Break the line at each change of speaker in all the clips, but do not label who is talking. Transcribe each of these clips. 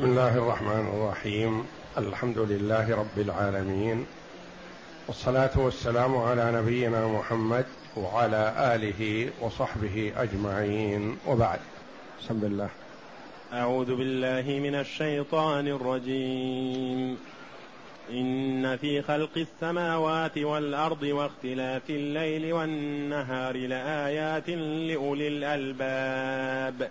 بسم الله الرحمن الرحيم. الحمد لله رب العالمين. والصلاة والسلام على نبينا محمد وعلى آله وصحبه أجمعين. وبعد. بسم الله.
أعوذ بالله من الشيطان الرجيم. إن في خلق السماوات والأرض واختلاف الليل والنهار لآيات لأولي الألباب.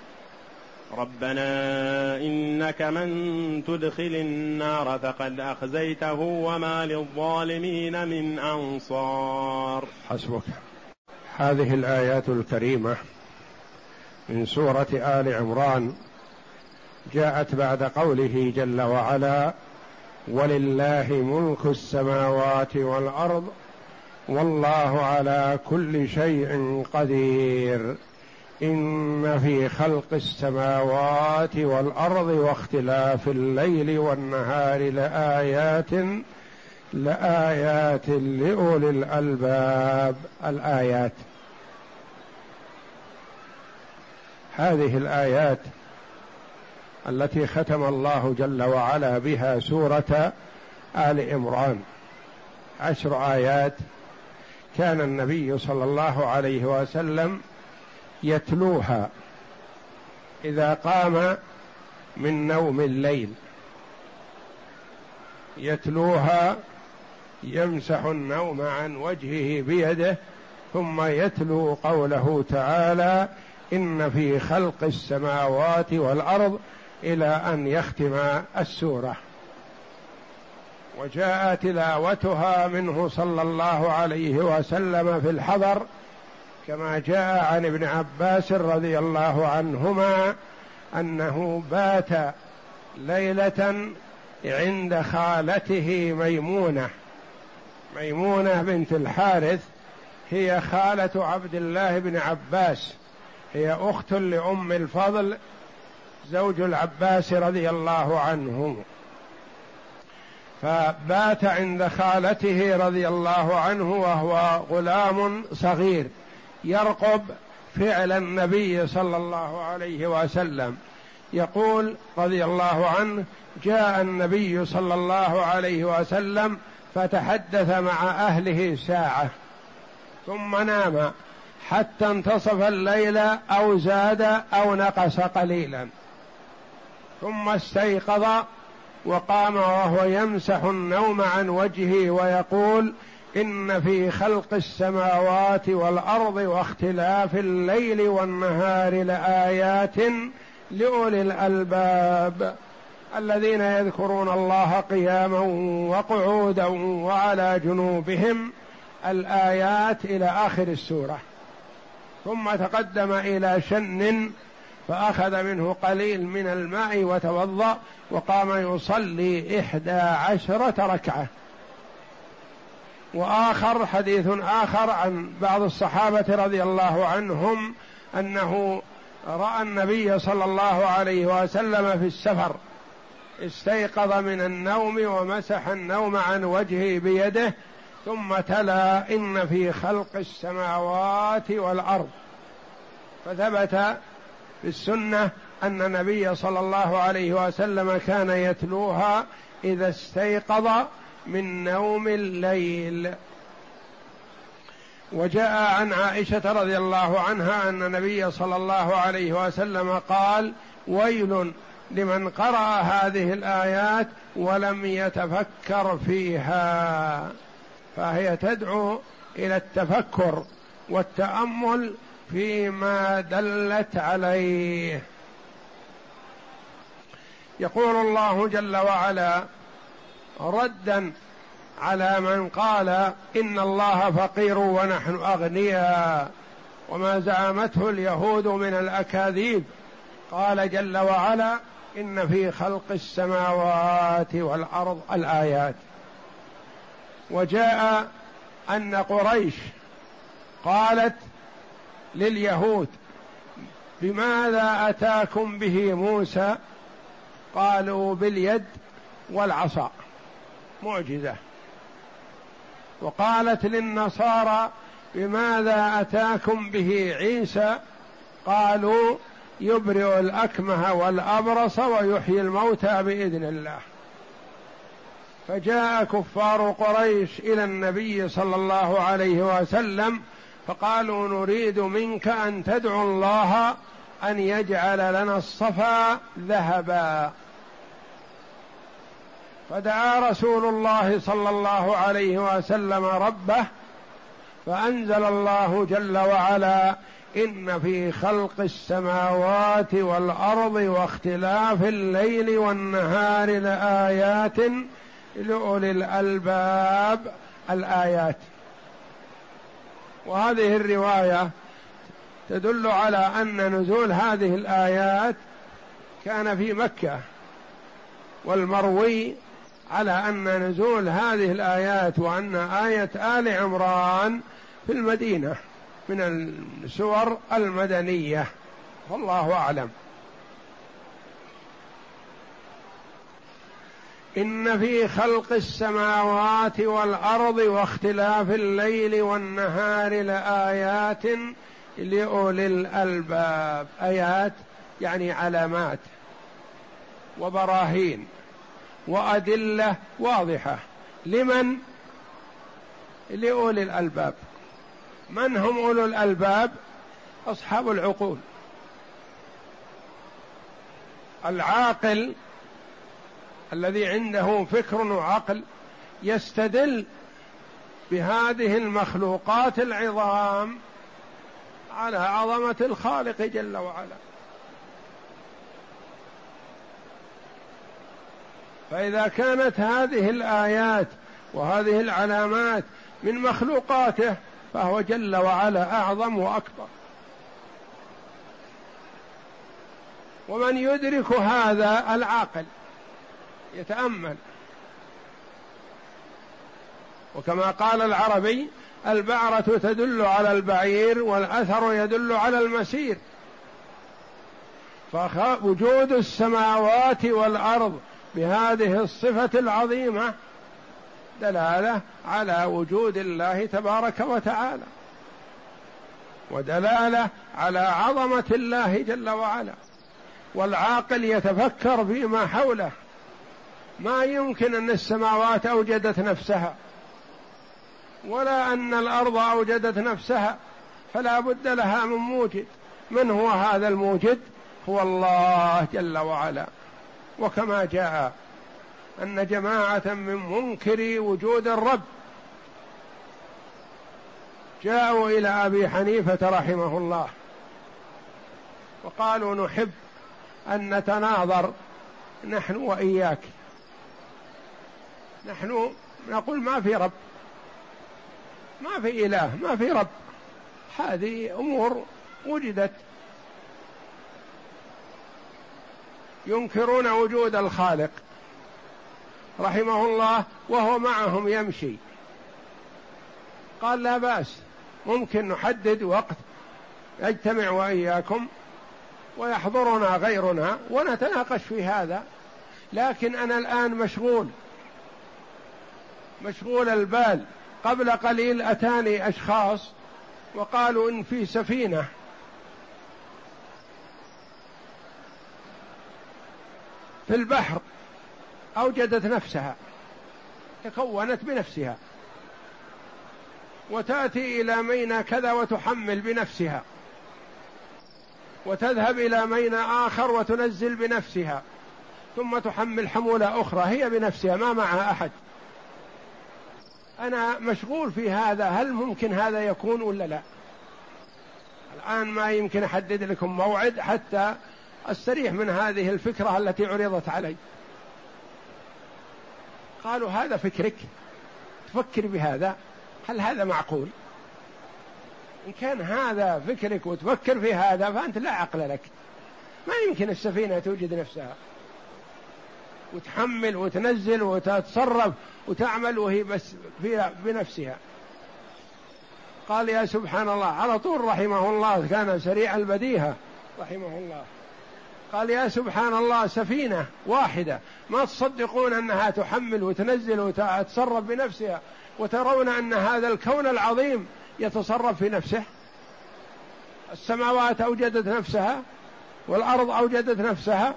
ربنا إنك من تدخل النار فقد أخزيته وما للظالمين من أنصار.
حسبك. هذه الآيات الكريمة من سورة آل عمران جاءت بعد قوله جل وعلا ولله ملك السماوات والأرض والله على كل شيء قدير. إن في خلق السماوات والأرض واختلاف الليل والنهار لآيات لآيات لأولي الألباب. الآيات. هذه الآيات التي ختم الله جل وعلا بها سورة آل عمران عشر آيات. كان النبي صلى الله عليه وسلم يتلوها إذا قام من نوم الليل. يتلوها يمسح النوم عن وجهه بيده ثم يتلو قوله تعالى إن في خلق السماوات والأرض إلى أن يختم السورة. وجاء تلاوتها منه صلى الله عليه وسلم في الحضر كما جاء عن ابن عباس رضي الله عنهما أنه بات ليلة عند خالته ميمونة. ميمونة بنت الحارث هي خالة عبد الله بن عباس. هي أخت لأم الفضل زوج العباس رضي الله عنه. فبات عند خالته رضي الله عنه وهو غلام صغير. يرقب فعل النبي صلى الله عليه وسلم. يقول رضي الله عنه جاء النبي صلى الله عليه وسلم فتحدث مع أهله ساعة ثم نام حتى انتصف الليل أو زاد أو نقص قليلا. ثم استيقظ وقام وهو يمسح النوم عن وجهه ويقول إن في خلق السماوات والأرض واختلاف الليل والنهار لآيات لأولي الألباب الذين يذكرون الله قياما وقعودا وعلى جنوبهم الآيات إلى آخر السورة. ثم تقدم إلى شن فأخذ منه قليل من الماء وتوضأ وقام يصلي إحدى عشرة ركعة. وآخر حديث آخر عن بعض الصحابة رضي الله عنهم أنه رأى النبي صلى الله عليه وسلم في السفر استيقظ من النوم ومسح النوم عن وجهه بيده ثم تلا إن في خلق السماوات والأرض. فثبت في السنة أن النبي صلى الله عليه وسلم كان يتلوها إذا استيقظ من نوم الليل. وجاء عن عائشة رضي الله عنها أن النبي صلى الله عليه وسلم قال ويل لمن قرأ هذه الآيات ولم يتفكر فيها فهي تدعو إلى التفكر والتأمل فيما دلت عليه. يقول الله جل وعلا ردا على من قال إن الله فقير ونحن أغنياء وما زعمته اليهود من الأكاذيب. قال جل وعلا إن في خلق السماوات والأرض الآيات. وجاء أن قريش قالت لليهود بماذا أتاكم به موسى؟ قالوا باليد والعصا. معجزة. وقالت للنصارى بماذا أتاكم به عيسى؟ قالوا يبرئ الأكمه والأبرص ويحيي الموتى بإذن الله. فجاء كفار قريش إلى النبي صلى الله عليه وسلم فقالوا نريد منك أن تدعو الله أن يجعل لنا الصفا ذهبا. فدعا رسول الله صلى الله عليه وسلم ربه فأنزل الله جل وعلا إن في خلق السماوات والأرض واختلاف الليل والنهار لآيات لأولي الألباب الآيات. وهذه الرواية تدل على أن نزول هذه الآيات كان في مكة والمروي على أن نزول هذه الآيات وأن آية آل عمران في المدينة من السور المدنية. والله أعلم. إن في خلق السماوات والأرض واختلاف الليل والنهار لآيات لأولي الألباب. آيات يعني علامات وبراهين. وأدلة واضحة. لمن؟ لأولي الألباب. من هم أولو الألباب؟ أصحاب العقول. العاقل الذي عنده فكر وعقل يستدل بهذه المخلوقات العظام على عظمة الخالق جل وعلا. فإذا كانت هذه الآيات وهذه العلامات من مخلوقاته فهو جل وعلا أعظم وأكبر. ومن يدرك هذا العاقل يتأمل. وكما قال العربي البعرة تدل على البعير والأثر يدل على المسير. فوجود السماوات والأرض بهذه الصفة العظيمة دلالة على وجود الله تبارك وتعالى. ودلالة على عظمة الله جل وعلا. والعاقل يتفكر فيما حوله. ما يمكن أن السماوات أوجدت نفسها. ولا أن الأرض أوجدت نفسها. فلا بد لها من موجد. من هو هذا الموجد؟ هو الله جل وعلا. وكما جاء أن جماعة من منكري وجود الرب جاءوا إلى أبي حنيفة رحمه الله وقالوا نحب أن نتناظر نحن وإياك. نحن نقول ما في رب ما في إله ما في رب. هذه أمور وجدت ينكرون وجود الخالق رحمه الله وهو معهم يمشي. قال لا بأس ممكن نحدد وقت نجتمع وإياكم ويحضرنا غيرنا ونتناقش في هذا لكن أنا الآن مشغول مشغول البال. قبل قليل أتاني أشخاص وقالوا إن في سفينة. في البحر أوجدت نفسها تكونت بنفسها وتأتي إلى ميناء كذا وتحمل بنفسها وتذهب إلى ميناء آخر وتنزل بنفسها ثم تحمل حمولة أخرى هي بنفسها ما معها أحد. أنا مشغول في هذا هل ممكن هذا يكون ولا لا؟ الآن ما يمكن أحدد لكم موعد حتى استريح من هذه الفكرة التي عرضت علي. قالوا هذا فكرك. تفكر بهذا. هل هذا معقول؟ إن كان هذا فكرك وتفكر في هذا فأنت لا عقل لك. ما يمكن السفينة توجد نفسها. وتحمل وتنزل وتتصرف وتعمل وهي بس بنفسها. قال يا سبحان الله على طول رحمه الله كان سريع البديهة رحمه الله. قال يا سبحان الله سفينة واحدة. ما تصدقون أنها تحمل وتنزل وتتصرف بنفسها وترون أن هذا الكون العظيم يتصرف في نفسه؟ السماوات أوجدت نفسها والأرض أوجدت نفسها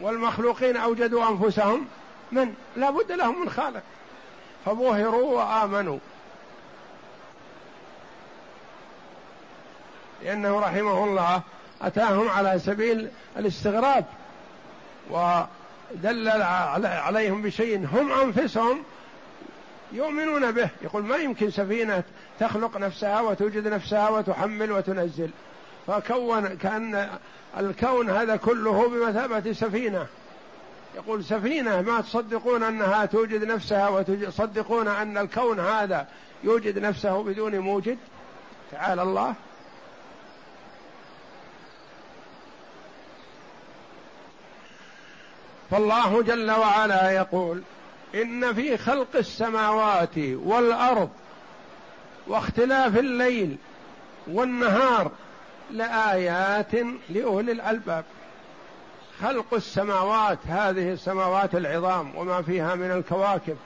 والمخلوقين أوجدوا أنفسهم. من؟ لا بد لهم من خالق. فبهروا وآمنوا. لأنه رحمه الله أتاهم على سبيل الاستغراب ودلل عليهم بشيء هم أنفسهم يؤمنون به. يقول ما يمكن سفينة تخلق نفسها وتوجد نفسها وتحمل وتنزل. فكون كأن الكون هذا كله بمثابة سفينة. يقول سفينة ما تصدقون أنها توجد نفسها وتصدقون أن الكون هذا يوجد نفسه بدون موجد؟ تعالى الله. فالله جل وعلا يقول إن في خلق السماوات والأرض واختلاف الليل والنهار لآيات لأولي الألباب. خلق السماوات هذه السماوات العظام وما فيها من الكواكب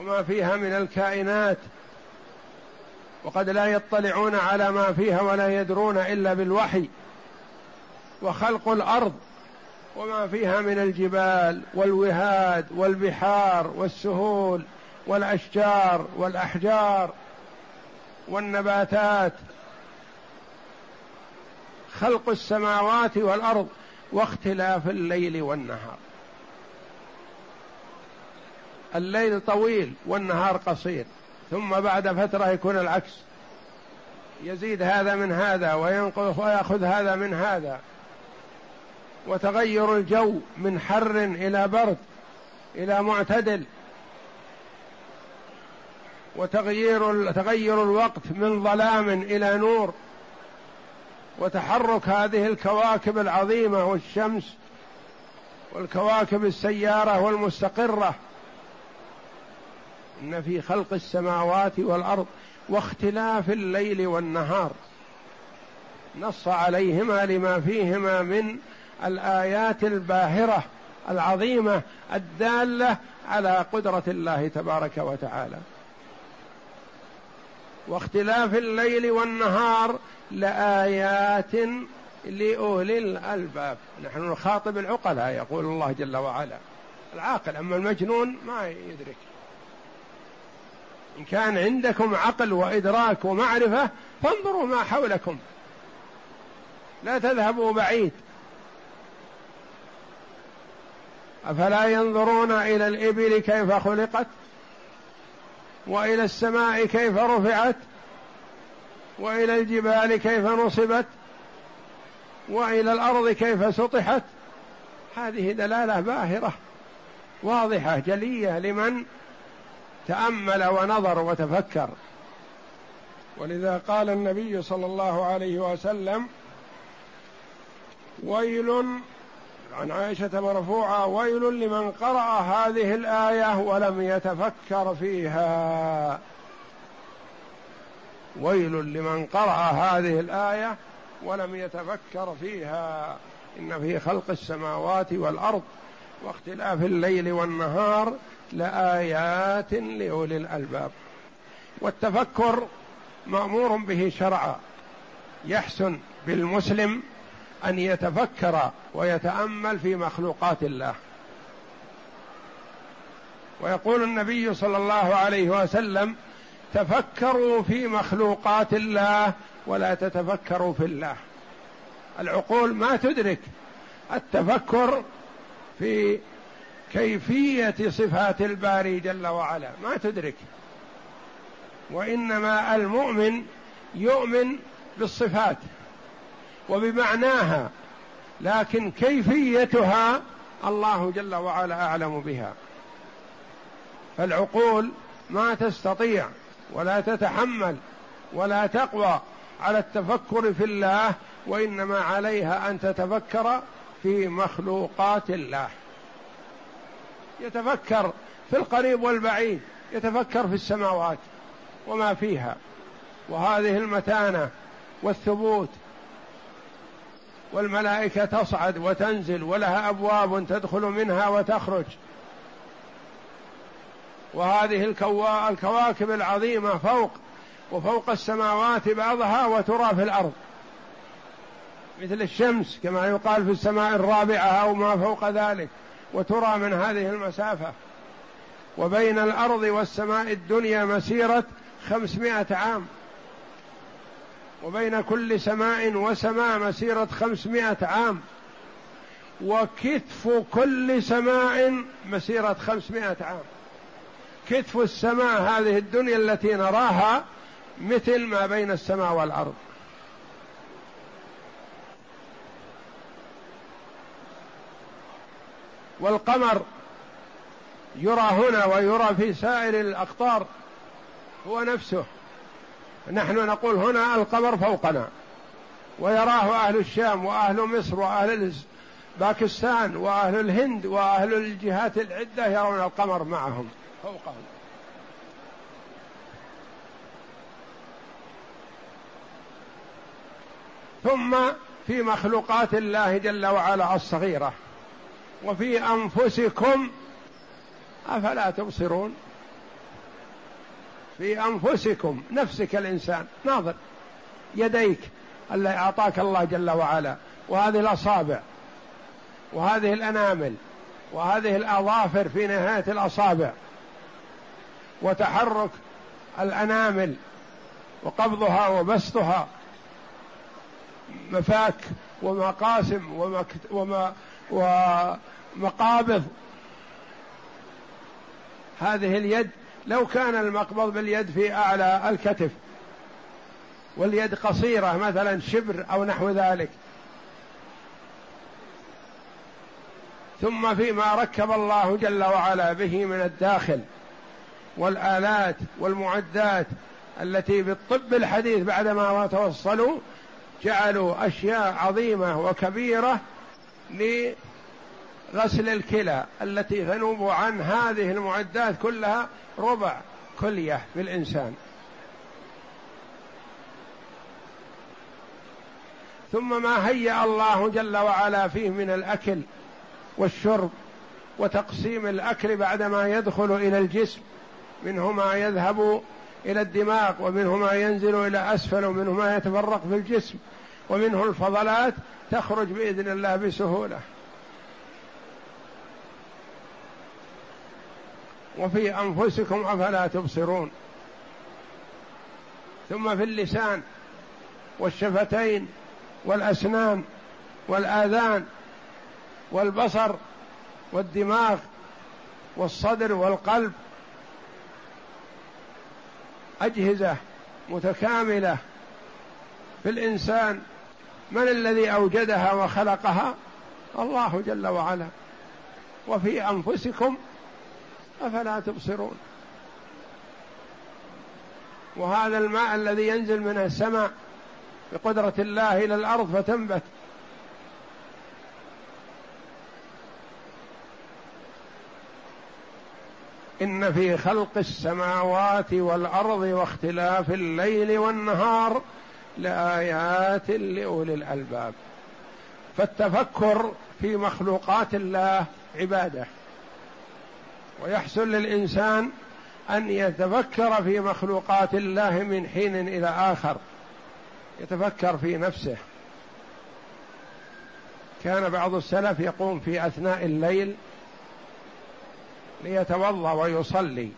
وما فيها من الكائنات وقد لا يطلعون على ما فيها ولا يدرون إلا بالوحي. وخلق الأرض وما فيها من الجبال والوهاد والبحار والسهول والأشجار والأحجار والنباتات. خلق السماوات والأرض واختلاف الليل والنهار. الليل طويل والنهار قصير ثم بعد فترة يكون العكس. يزيد هذا من هذا وينقص ويأخذ هذا من هذا. وتغير الجو من حر إلى برد إلى معتدل. وتغيير تغير الوقت من ظلام إلى نور. وتحرك هذه الكواكب العظيمة والشمس والكواكب السيارة والمستقرة. إن في خلق السماوات والأرض واختلاف الليل والنهار. نص عليهما لما فيهما من الآيات الباهرة العظيمة الدالة على قدرة الله تبارك وتعالى. واختلاف الليل والنهار لآيات لأولي الألباب. نحن نخاطب العقلاء يقول الله جل وعلا. العاقل أما المجنون ما يدرك. إن كان عندكم عقل وإدراك ومعرفة فانظروا ما حولكم. لا تذهبوا بعيد. أفلا ينظرون إلى الإبل كيف خلقت؟ وإلى السماء كيف رفعت؟ وإلى الجبال كيف نصبت؟ وإلى الأرض كيف سطحت؟ هذه دلالة باهرة واضحة جلية لمن تأمل ونظر وتفكر. ولذا قال النبي صلى الله عليه وسلم ويل عن عائشة مرفوعة ويل لمن قرأ هذه الآية ولم يتفكر فيها. ويل لمن قرأ هذه الآية ولم يتفكر فيها. إن في خلق السماوات والأرض واختلاف الليل والنهار لآيات لأولي الألباب. والتفكر مأمور به شرعا يحسن بالمسلم أن يتفكر ويتأمل في مخلوقات الله. ويقول النبي صلى الله عليه وسلم تفكروا في مخلوقات الله ولا تتفكروا في الله. العقول ما تدرك التفكر في كيفية صفات الباري جل وعلا ما تدرك. وإنما المؤمن يؤمن بالصفات. وبمعناها لكن كيفيتها الله جل وعلا أعلم بها. فالعقول ما تستطيع ولا تتحمل ولا تقوى على التفكر في الله وإنما عليها أن تتفكر في مخلوقات الله. يتفكر في القريب والبعيد يتفكر في السماوات وما فيها. وهذه المتانة والثبوت والملائكة تصعد وتنزل ولها أبواب تدخل منها وتخرج. وهذه الكواكب العظيمة فوق وفوق السماوات بعضها وترى في الأرض. مثل الشمس كما يقال في السماء الرابعة أو ما فوق ذلك وترى من هذه المسافة. وبين الأرض والسماء الدنيا مسيرة خمسمائة عام. وبين كل سماء وسماء مسيرة خمسمائة عام. وكتف كل سماء مسيرة خمسمائة عام. كتف السماء هذه الدنيا التي نراها مثل ما بين السماء والأرض. والقمر يرى هنا ويرى في سائر الأقطار هو نفسه. نحن نقول هنا القمر فوقنا. ويراه أهل الشام وأهل مصر وأهل باكستان وأهل الهند وأهل الجهات العدة يرون القمر معهم فوقهم. ثم في مخلوقات الله جل وعلا الصغيرة. وفي أنفسكم أفلا تبصرون؟ في أنفسكم نفسك الإنسان. ناظر. يديك. اللي أعطاك الله جل وعلا. وهذه الأصابع. وهذه الأنامل. وهذه الأظافر في نهاية الأصابع. وتحرك الأنامل. وقبضها وبسطها. مفاك ومقاسم ومكت وما ومقابض. هذه اليد لو كان المقبض باليد في أعلى الكتف واليد قصيرة مثلا شبر أو نحو ذلك. ثم فيما ركب الله جل وعلا به من الداخل والآلات والمعدات التي بالطب الحديث بعدما توصلوا جعلوا أشياء عظيمة وكبيرة لغسل الكلى التي تنوب عن هذه المعدات كلها ربع كلية في الإنسان ثم ما هيأ الله جل وعلا فيه من الأكل والشرب وتقسيم الأكل بعدما يدخل إلى الجسم منه ما يذهب إلى الدماغ ومنه ما ينزل إلى أسفل ومنه ما يتفرق في الجسم ومنه الفضلات تخرج بإذن الله بسهولة. وفي أنفسكم أفلا تبصرون. ثم في اللسان والشفتين والأسنان والآذان والبصر والدماغ والصدر والقلب. أجهزة متكاملة في الإنسان. من الذي أوجدها وخلقها؟ الله جل وعلا. وفي أنفسكم أفلا تبصرون؟ وهذا الماء الذي ينزل من السماء بقدرة الله إلى الأرض فتنبت. إن في خلق السماوات والأرض واختلاف الليل والنهار لآيات لأولي الألباب. فالتفكر في مخلوقات الله عبادة. ويحسن للإنسان أن يتفكر في مخلوقات الله من حين إلى آخر. يتفكر في نفسه. كان بعض السلف يقوم في أثناء الليل ليتوضأ ويصلي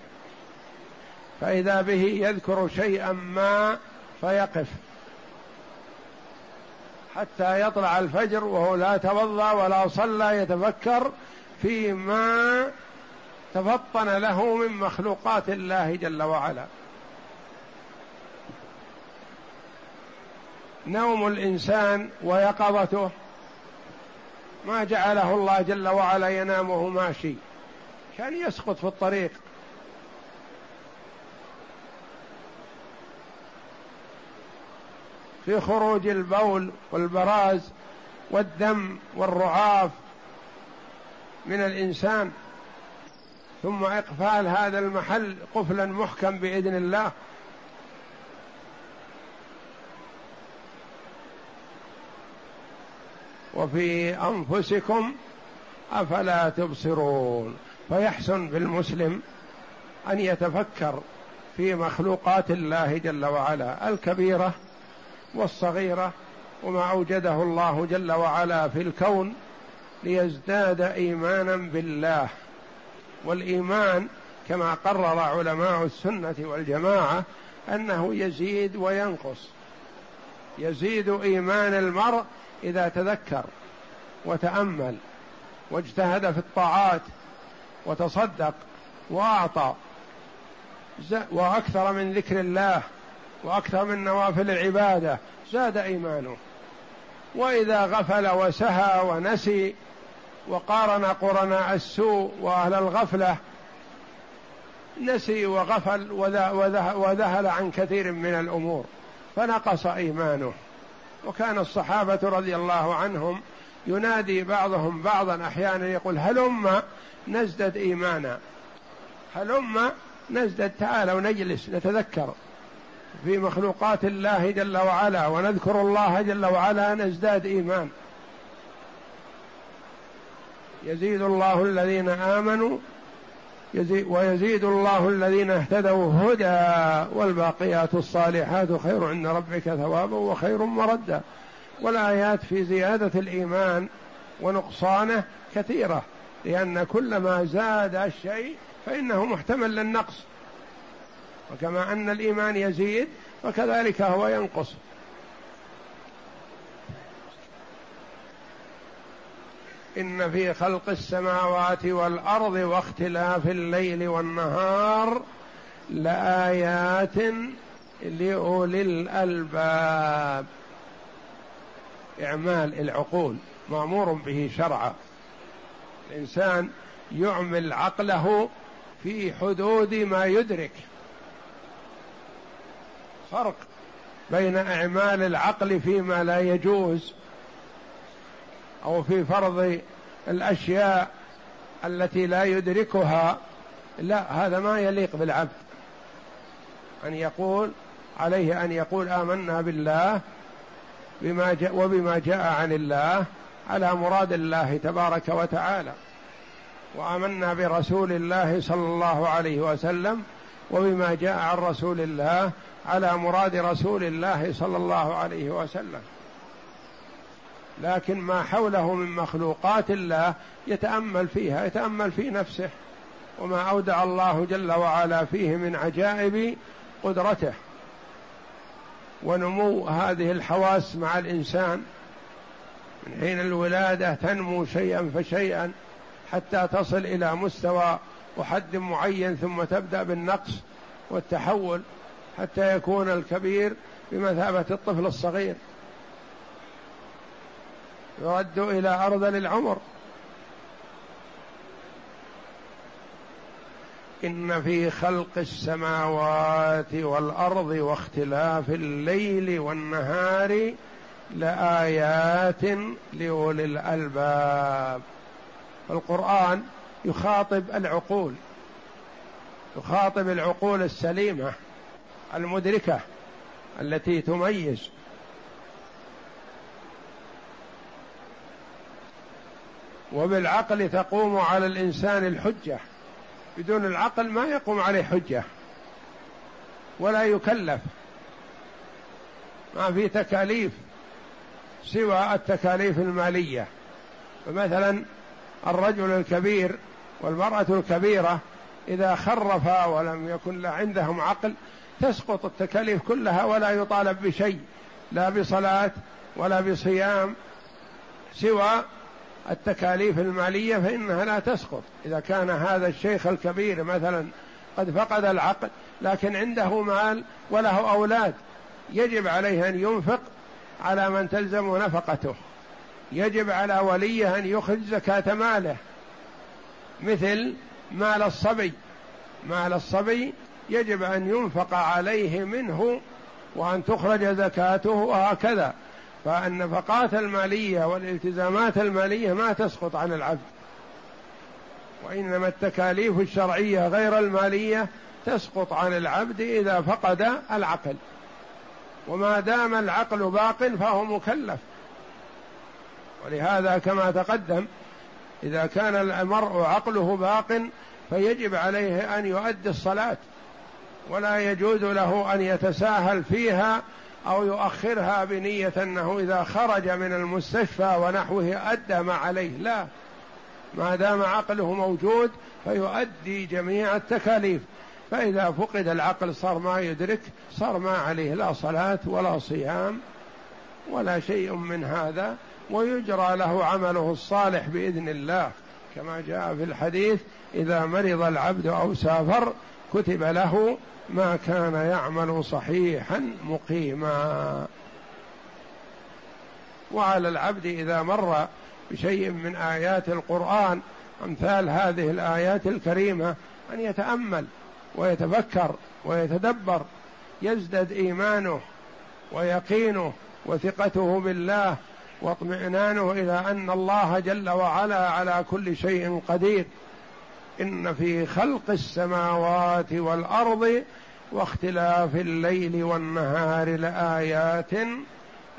فإذا به يذكر شيئا ما فيقف حتى يطلع الفجر وهو لا توضأ ولا صلى يتفكر فيما تفطن له من مخلوقات الله جل وعلا. نوم الإنسان ويقظته. ما جعله الله جل وعلا ينام وهو ماشي. كان يسقط في الطريق. في خروج البول والبراز والدم والرعاف من الإنسان. ثم إقفال هذا المحل قفلا محكم بإذن الله. وفي أنفسكم أفلا تبصرون. فيحسن بالمسلم أن يتفكر في مخلوقات الله جل وعلا الكبيرة والصغيرة وما أوجده الله جل وعلا في الكون ليزداد ايمانا بالله. والإيمان كما قرر علماء السنة والجماعة أنه يزيد وينقص. يزيد إيمان المرء إذا تذكر وتأمل واجتهد في الطاعات وتصدق وأعطى وأكثر من ذكر الله وأكثر من نوافل العبادة زاد إيمانه. وإذا غفل وسهى ونسي وقارن قرناء السوء وأهل الغفلة نسي وغفل وذهل عن كثير من الأمور فنقص إيمانه. وكان الصحابة رضي الله عنهم ينادي بعضهم بعضا أحيانا يقول هلم نزدد إيمانا هلم نزدد تعالوا نجلس نتذكر في مخلوقات الله جل وعلا ونذكر الله جل وعلا نزداد إيمان. يزيد الله الذين آمنوا يزيد ويزيد الله الذين اهتدوا هدى والباقيات الصالحات خير عند ربك ثوابا وخير مردا. والآيات في زيادة الإيمان ونقصانه كثيرة لأن كلما زاد الشيء فإنه محتمل للنقص. وكما أن الإيمان يزيد وكذلك هو ينقص. إن في خلق السماوات والأرض واختلاف الليل والنهار لآيات لأولي الألباب. إعمال العقول مأمور به شرعا. الإنسان يعمل عقله في حدود ما يدرك. فرق بين إعمال العقل فيما لا يجوز أو في فرض الأشياء التي لا يدركها لا هذا ما يليق بالعبد. أن يقول عليه أن يقول آمنا بالله بما جاء وبما جاء عن الله على مراد الله تبارك وتعالى. وآمنا برسول الله صلى الله عليه وسلم وبما جاء عن رسول الله على مراد رسول الله صلى الله عليه وسلم. لكن ما حوله من مخلوقات الله يتأمل فيها يتأمل في نفسه. وما أودع الله جل وعلا فيه من عجائب قدرته. ونمو هذه الحواس مع الإنسان. من حين الولادة تنمو شيئا فشيئا حتى تصل إلى مستوى وحد معين ثم تبدأ بالنقص والتحول حتى يكون الكبير بمثابة الطفل الصغير. يرد إلى ارذل العمر إن في خلق السماوات والأرض واختلاف الليل والنهار لآيات لأولي الألباب. القرآن يخاطب العقول يخاطب العقول السليمة المدركة التي تميز. وبالعقل تقوم على الإنسان الحجة. بدون العقل ما يقوم عليه حجة. ولا يكلف. ما في تكاليف سوى التكاليف المالية. فمثلا الرجل الكبير والمرأة الكبيرة إذا خرفا ولم يكن عندهم عقل تسقط التكاليف كلها ولا يطالب بشيء. لا بصلاة ولا بصيام. سوى التكاليف المالية فإنها لا تسقط. إذا كان هذا الشيخ الكبير مثلا قد فقد العقل لكن عنده مال وله أولاد يجب عليه أن ينفق على من تلزم نفقته. يجب على وليه أن يخرج زكاة ماله. مثل مال الصبي. مال الصبي يجب أن ينفق عليه منه وأن تخرج زكاته وهكذا. فالنفقات المالية والالتزامات المالية ما تسقط عن العبد. وإنما التكاليف الشرعية غير المالية تسقط عن العبد إذا فقد العقل. وما دام العقل باق فهو مكلف. ولهذا كما تقدم إذا كان المرء عقله باق فيجب عليه أن يؤدي الصلاة. ولا يجوز له أن يتساهل فيها أو يؤخرها بنية أنه إذا خرج من المستشفى ونحوه أدى ما عليه. لا ما دام عقله موجود فيؤدي جميع التكاليف. فإذا فقد العقل صار ما يدرك صار ما عليه لا صلاة ولا صيام ولا شيء من هذا ويجرى له عمله الصالح بإذن الله. كما جاء في الحديث إذا مرض العبد أو سافر كتب له ما كان يعمل صحيحا مقيما. وعلى العبد إذا مر بشيء من آيات القرآن أمثال هذه الآيات الكريمة أن يتأمل ويتفكر ويتدبر يزدد إيمانه ويقينه وثقته بالله واطمئنانه إلى أن الله جل وعلا على كل شيء قدير. إن في خلق السماوات والأرض واختلاف الليل والنهار لآيات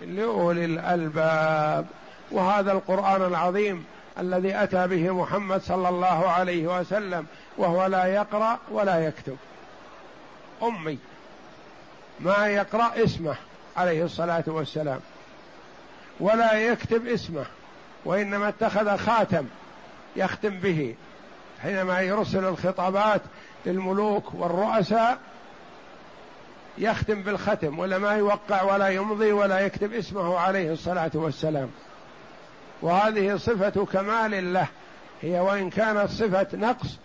لأولي الألباب. وهذا القرآن العظيم الذي أتى به محمد صلى الله عليه وسلم وهو لا يقرأ ولا يكتب. أمي ما يقرأ اسمه عليه الصلاة والسلام ولا يكتب اسمه وإنما اتخذ خاتم يختم به. حينما يرسل الخطابات للملوك والرؤساء يختم بالختم ولا ما يوقع ولا يمضي ولا يكتب اسمه عليه الصلاة والسلام. وهذه صفة كمال له. هي وإن كانت صفة نقص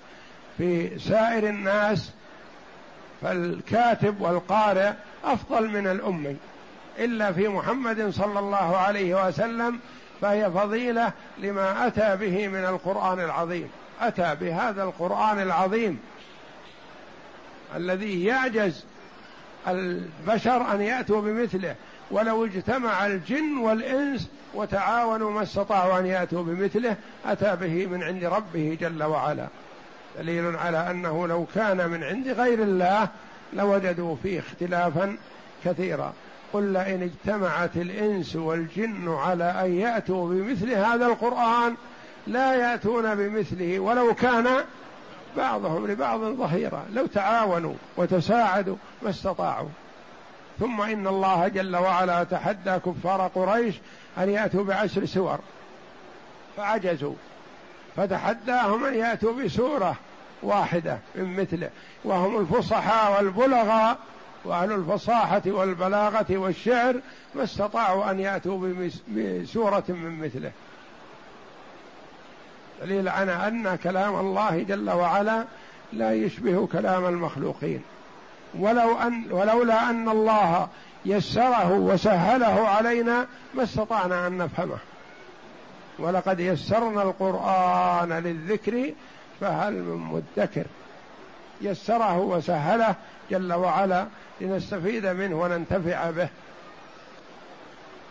في سائر الناس فالكاتب والقارئ أفضل من الأمي. إلا في محمد صلى الله عليه وسلم فهي فضيلة لما أتى به من القرآن العظيم. أتى بهذا القرآن العظيم الذي يعجز البشر أن يأتوا بمثله ولو اجتمع الجن والإنس وتعاونوا ما استطاعوا أن يأتوا بمثله أتى به من عند ربه جل وعلا. دليل على أنه لو كان من عند غير الله لوجدوا فيه اختلافا كثيرا. قل لئن اجتمعت الإنس والجن على أن يأتوا بمثل هذا القرآن لا يأتون بمثله ولو كان بعضهم لبعض ظهيرا. لو تعاونوا وتساعدوا ما استطاعوا. ثم إن الله جل وعلا تحدى كفار قريش أن يأتوا بعشر سور. فعجزوا. فتحداهم أن يأتوا بسورة واحدة من مثله. وهم الفصحاء والبلغاء وأهل الفصاحة والبلاغة والشعر. ما استطاعوا أن يأتوا بسورة من مثله. دليل على أن كلام الله جل وعلا لا يشبه كلام المخلوقين. ولو ان ولولا أن الله يسره وسهله علينا ما استطعنا أن نفهمه. ولقد يسرنا القرآن للذكر فهل من مدكر. يسره وسهله جل وعلا لنستفيد منه وننتفع به.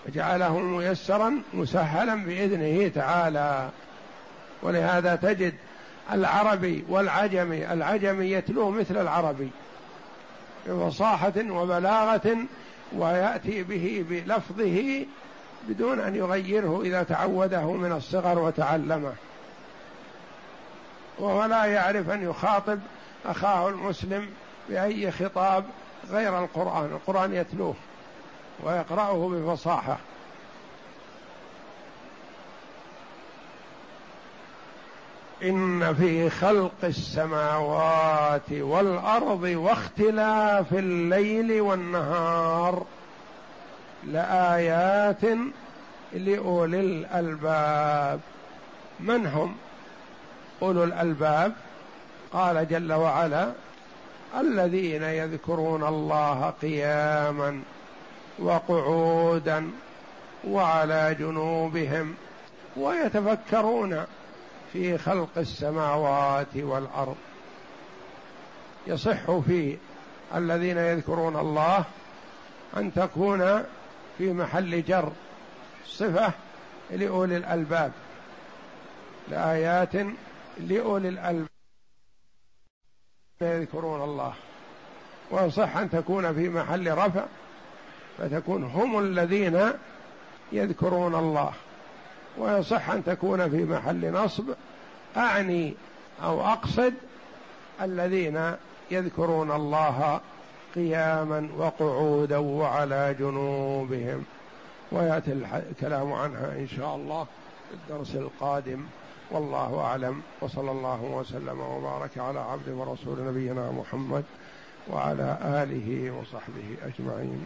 وجعله ميسرا مسهلا بإذنه تعالى. ولهذا تجد العربي والعجمي العجمي يتلوه مثل العربي بفصاحة وبلاغة ويأتي به بلفظه بدون أن يغيره إذا تعوده من الصغر وتعلمه. وهو لا يعرف أن يخاطب أخاه المسلم بأي خطاب غير القرآن القرآن يتلوه ويقرأه بفصاحة. إن في خلق السماوات والأرض واختلاف الليل والنهار لآيات لأولي الألباب. من هم؟ أولو الألباب. قال جل وعلا الذين يذكرون الله قياما وقعودا وعلى جنوبهم ويتفكرون في خلق السماوات والأرض. يصح في الذين يذكرون الله أن تكون في محل جر صفة لأولي الألباب لآيات لأولي الألباب يذكرون الله. ويصح أن تكون في محل رفع فتكون هم الذين يذكرون الله. ويصح أن تكون في محل نصب أعني أو أقصد الذين يذكرون الله قياما وقعودا وعلى جنوبهم. ويأتي الكلام عنها إن شاء الله في الدرس القادم. والله أعلم. وصلى الله وسلم وبارك على عبد ورسول نبينا محمد وعلى آله وصحبه أجمعين.